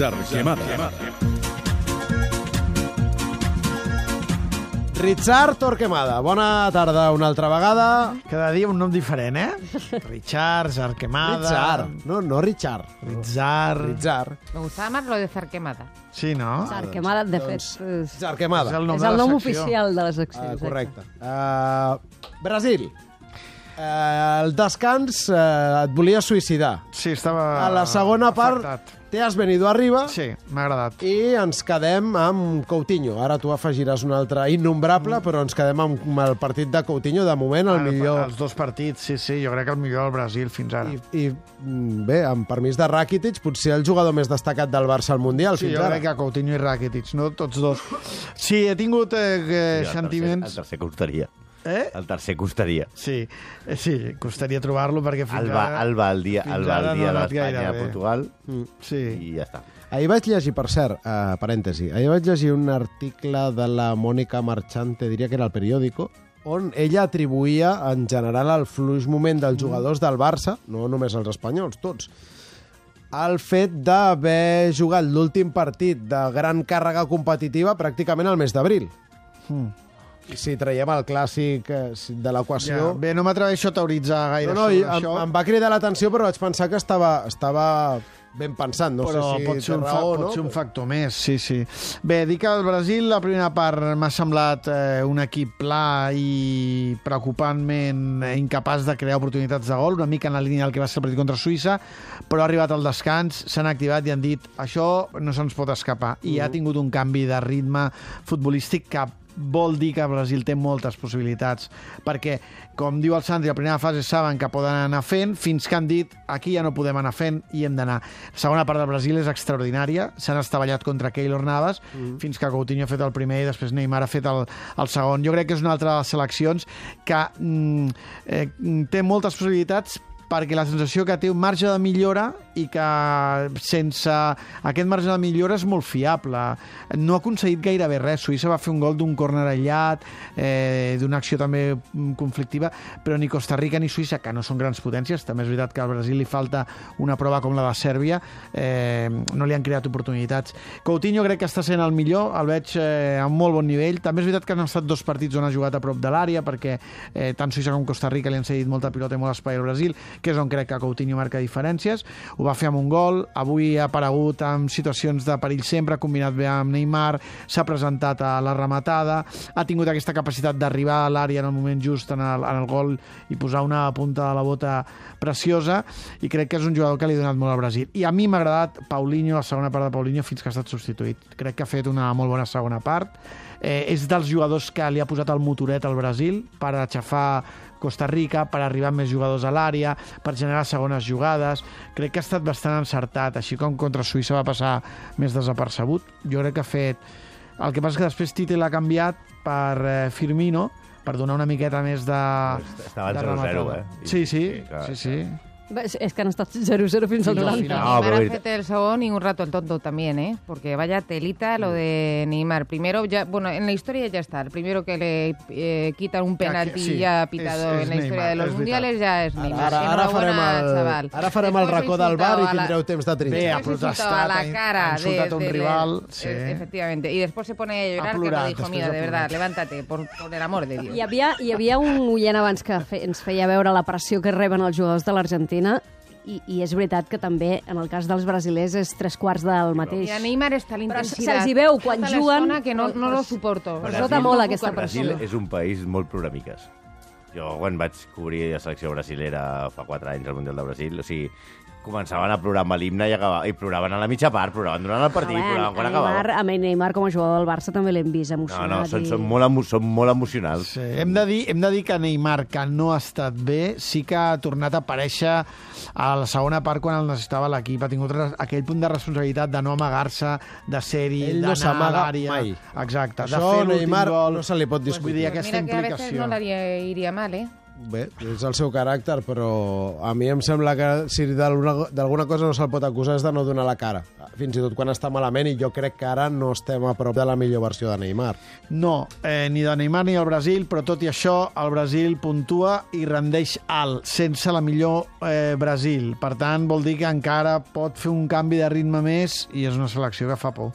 Zarquemada. Richard Torquemada, bona tarda una altra vegada. Cada dia un nom diferent, eh? Richard, Zarquemada... Richard, no, no Richard. Richard... Richard. Me gustaba más lo de Zarquemada. Sí, no? Sarquemada, de fet, Doncs, és, Zarquemada. És el nom és el nom oficial de la secció. Ah, correcte. Uh, Brasil. Uh, el descans uh, et volia suïcidar. Sí, estava... A la segona part afectat. te has venido arriba Sí, m'ha agradat. i ens quedem amb Coutinho. Ara tu afegiràs un altre innombrable, però ens quedem amb el partit de Coutinho, de moment el millor. Els dos partits, sí, sí, jo crec que el millor del Brasil fins ara. I, I mm, bé, amb permís de Rakitic, potser el jugador més destacat del Barça al Mundial Sí, fins jo ara. crec que Coutinho i Rakitic, no? Tots dos. Sí, he tingut eh, eh, el sentiments... tercer costaria. Eh? El tercer costaria. Sí, eh, sí, costaria trobar-lo perquè fins El va, ara... el va el dia, el va el dia no ha de anat gaire l'Espanya a. Portugal Sí. i ja està. Ahir vaig llegir, per cert, uh, parèntesi, ahir vaig llegir un article de la Mònica Marchante, diria que era el periòdico, on ella atribuïa en general el fluix moment dels jugadors del Barça, no només els espanyols, tots, al fet d'haver jugat l'últim partit de gran càrrega competitiva pràcticament al mes d'abril. Mm. I si traiem el clàssic eh, de Ja, l'equació... bé, no m'atreveixo a teoritzar gaire No, no, sobre i em, això. em va cridar l'atenció, però vaig pensar que estava, estava ben pensat. No però sé si pot, ser un, raó, pot no? ser un factor més, sí, sí. Bé, dic que el Brasil, la primera part m'ha semblat eh, un equip pla i preocupantment eh, incapaç de crear oportunitats de gol, una mica en la línia del que va ser el partit contra Suïssa, però ha arribat al descans, s'han activat i han dit això no se'ns pot escapar. I ha tingut un canvi de ritme futbolístic que vol dir que Brasil té moltes possibilitats, perquè, com diu el Sandri, a la primera fase saben que poden anar fent, fins que han dit aquí ja no podem anar fent i hem d'anar. La segona part del Brasil és extraordinària, s'han estavellat contra Keylor Navas, mm. fins que Coutinho ha fet el primer i després Neymar ha fet el, el segon. Jo crec que és una altra de les seleccions que mm, eh, té moltes possibilitats perquè la sensació que té un marge de millora i que sense aquest marge de millora és molt fiable. No ha aconseguit gairebé res. Suïssa va fer un gol d'un córner aïllat, eh, d'una acció també mm, conflictiva, però ni Costa Rica ni Suïssa, que no són grans potències, també és veritat que al Brasil li falta una prova com la de Sèrbia, eh, no li han creat oportunitats. Coutinho crec que està sent el millor, el veig eh, a molt bon nivell. També és veritat que han estat dos partits on ha jugat a prop de l'àrea, perquè eh, tant Suïssa com Costa Rica li han cedit molta pilota i molt espai al Brasil, que és on crec que Coutinho marca diferències. Ho va fer amb un gol, avui ha aparegut en situacions de perill sempre, combinat bé amb Neymar, s'ha presentat a la rematada, ha tingut aquesta capacitat d'arribar a l'àrea en el moment just en el, en el gol i posar una punta de la bota preciosa, i crec que és un jugador que li ha donat molt al Brasil. I a mi m'ha agradat Paulinho, la segona part de Paulinho, fins que ha estat substituït. Crec que ha fet una molt bona segona part. Eh, és dels jugadors que li ha posat el motoret al Brasil per aixafar Costa Rica, per arribar més jugadors a l'àrea, per generar segones jugades. Crec que ha estat bastant encertat, així com contra Suïssa va passar més desapercebut. Jo crec que ha fet... El que passa és que després Tite l'ha canviat per eh, Firmino, per donar una miqueta més de... Estaven de 0-0, rematada. eh? Sí, sí, clar, sí, sí. Bé, És, és que han estat 0-0 fins al Fins al 90. final. Neymar ahorita- ha fet el segon y un rato el tonto también, ¿eh? Porque vaya telita lo de Neymar. Primero, ya, bueno, en la historia ya está. El primero que le eh, quitan un penalti sí, ya es- pitado es en la historia Neymar, de los es mundiales ya es Ara, Neymar. ara, ara, farem Enhorabuena, el, chaval. ara farem el racó del bar i insultado a la- tindreu temps de Bé, trinxar. ha protestat, a la cara ha insultat de, un rival, sí. efectivamente. Y después se pone a llorar, que lo dijo ha de verdad, levántate, por, por el amor de Dios. Hi havia, hi havia un oient abans que fe, ens feia veure la pressió que reben els jugadors de l'Argentina i, i és veritat que també, en el cas dels brasilers, és tres quarts del mateix. Y a Neymar está la Però se'ls hi veu quan tota juguen, que no, no però- lo suporto. però nota puc molt aquesta això. Brasil persona. és un país molt ploramiques. Jo, quan vaig cobrir la selecció brasilera fa 4 anys al Mundial de Brasil, o sigui, començaven a plorar amb l'himne i, acaba... i ploraven a la mitja part, ploraven durant el partit, bé, ploraven quan a Neymar, acabava. a Neymar, com a jugador del Barça, també l'hem vist No, emocionat. no, són, i... són, molt, emo són molt emocionals. Sí, hem, de dir, hem de dir que Neymar, que no ha estat bé, sí que ha tornat a aparèixer a la segona part quan el necessitava l'equip. Ha tingut aquell punt de responsabilitat de no amagar-se, de ser-hi, Ell no d'anar a l'àrea. mai. Exacte. Això de Neymar gol. no se li pot Vull discutir. dir, Pues aquesta mira que a veces implicació. no iría mal, ¿eh? Bé, és el seu caràcter, però a mi em sembla que si d'alguna cosa no se'l pot acusar és de no donar la cara. Fins i tot quan està malament, i jo crec que ara no estem a prop de la millor versió de Neymar. No, eh, ni de Neymar ni el Brasil, però tot i això, el Brasil puntua i rendeix alt, sense la millor eh, Brasil. Per tant, vol dir que encara pot fer un canvi de ritme més i és una selecció que fa por.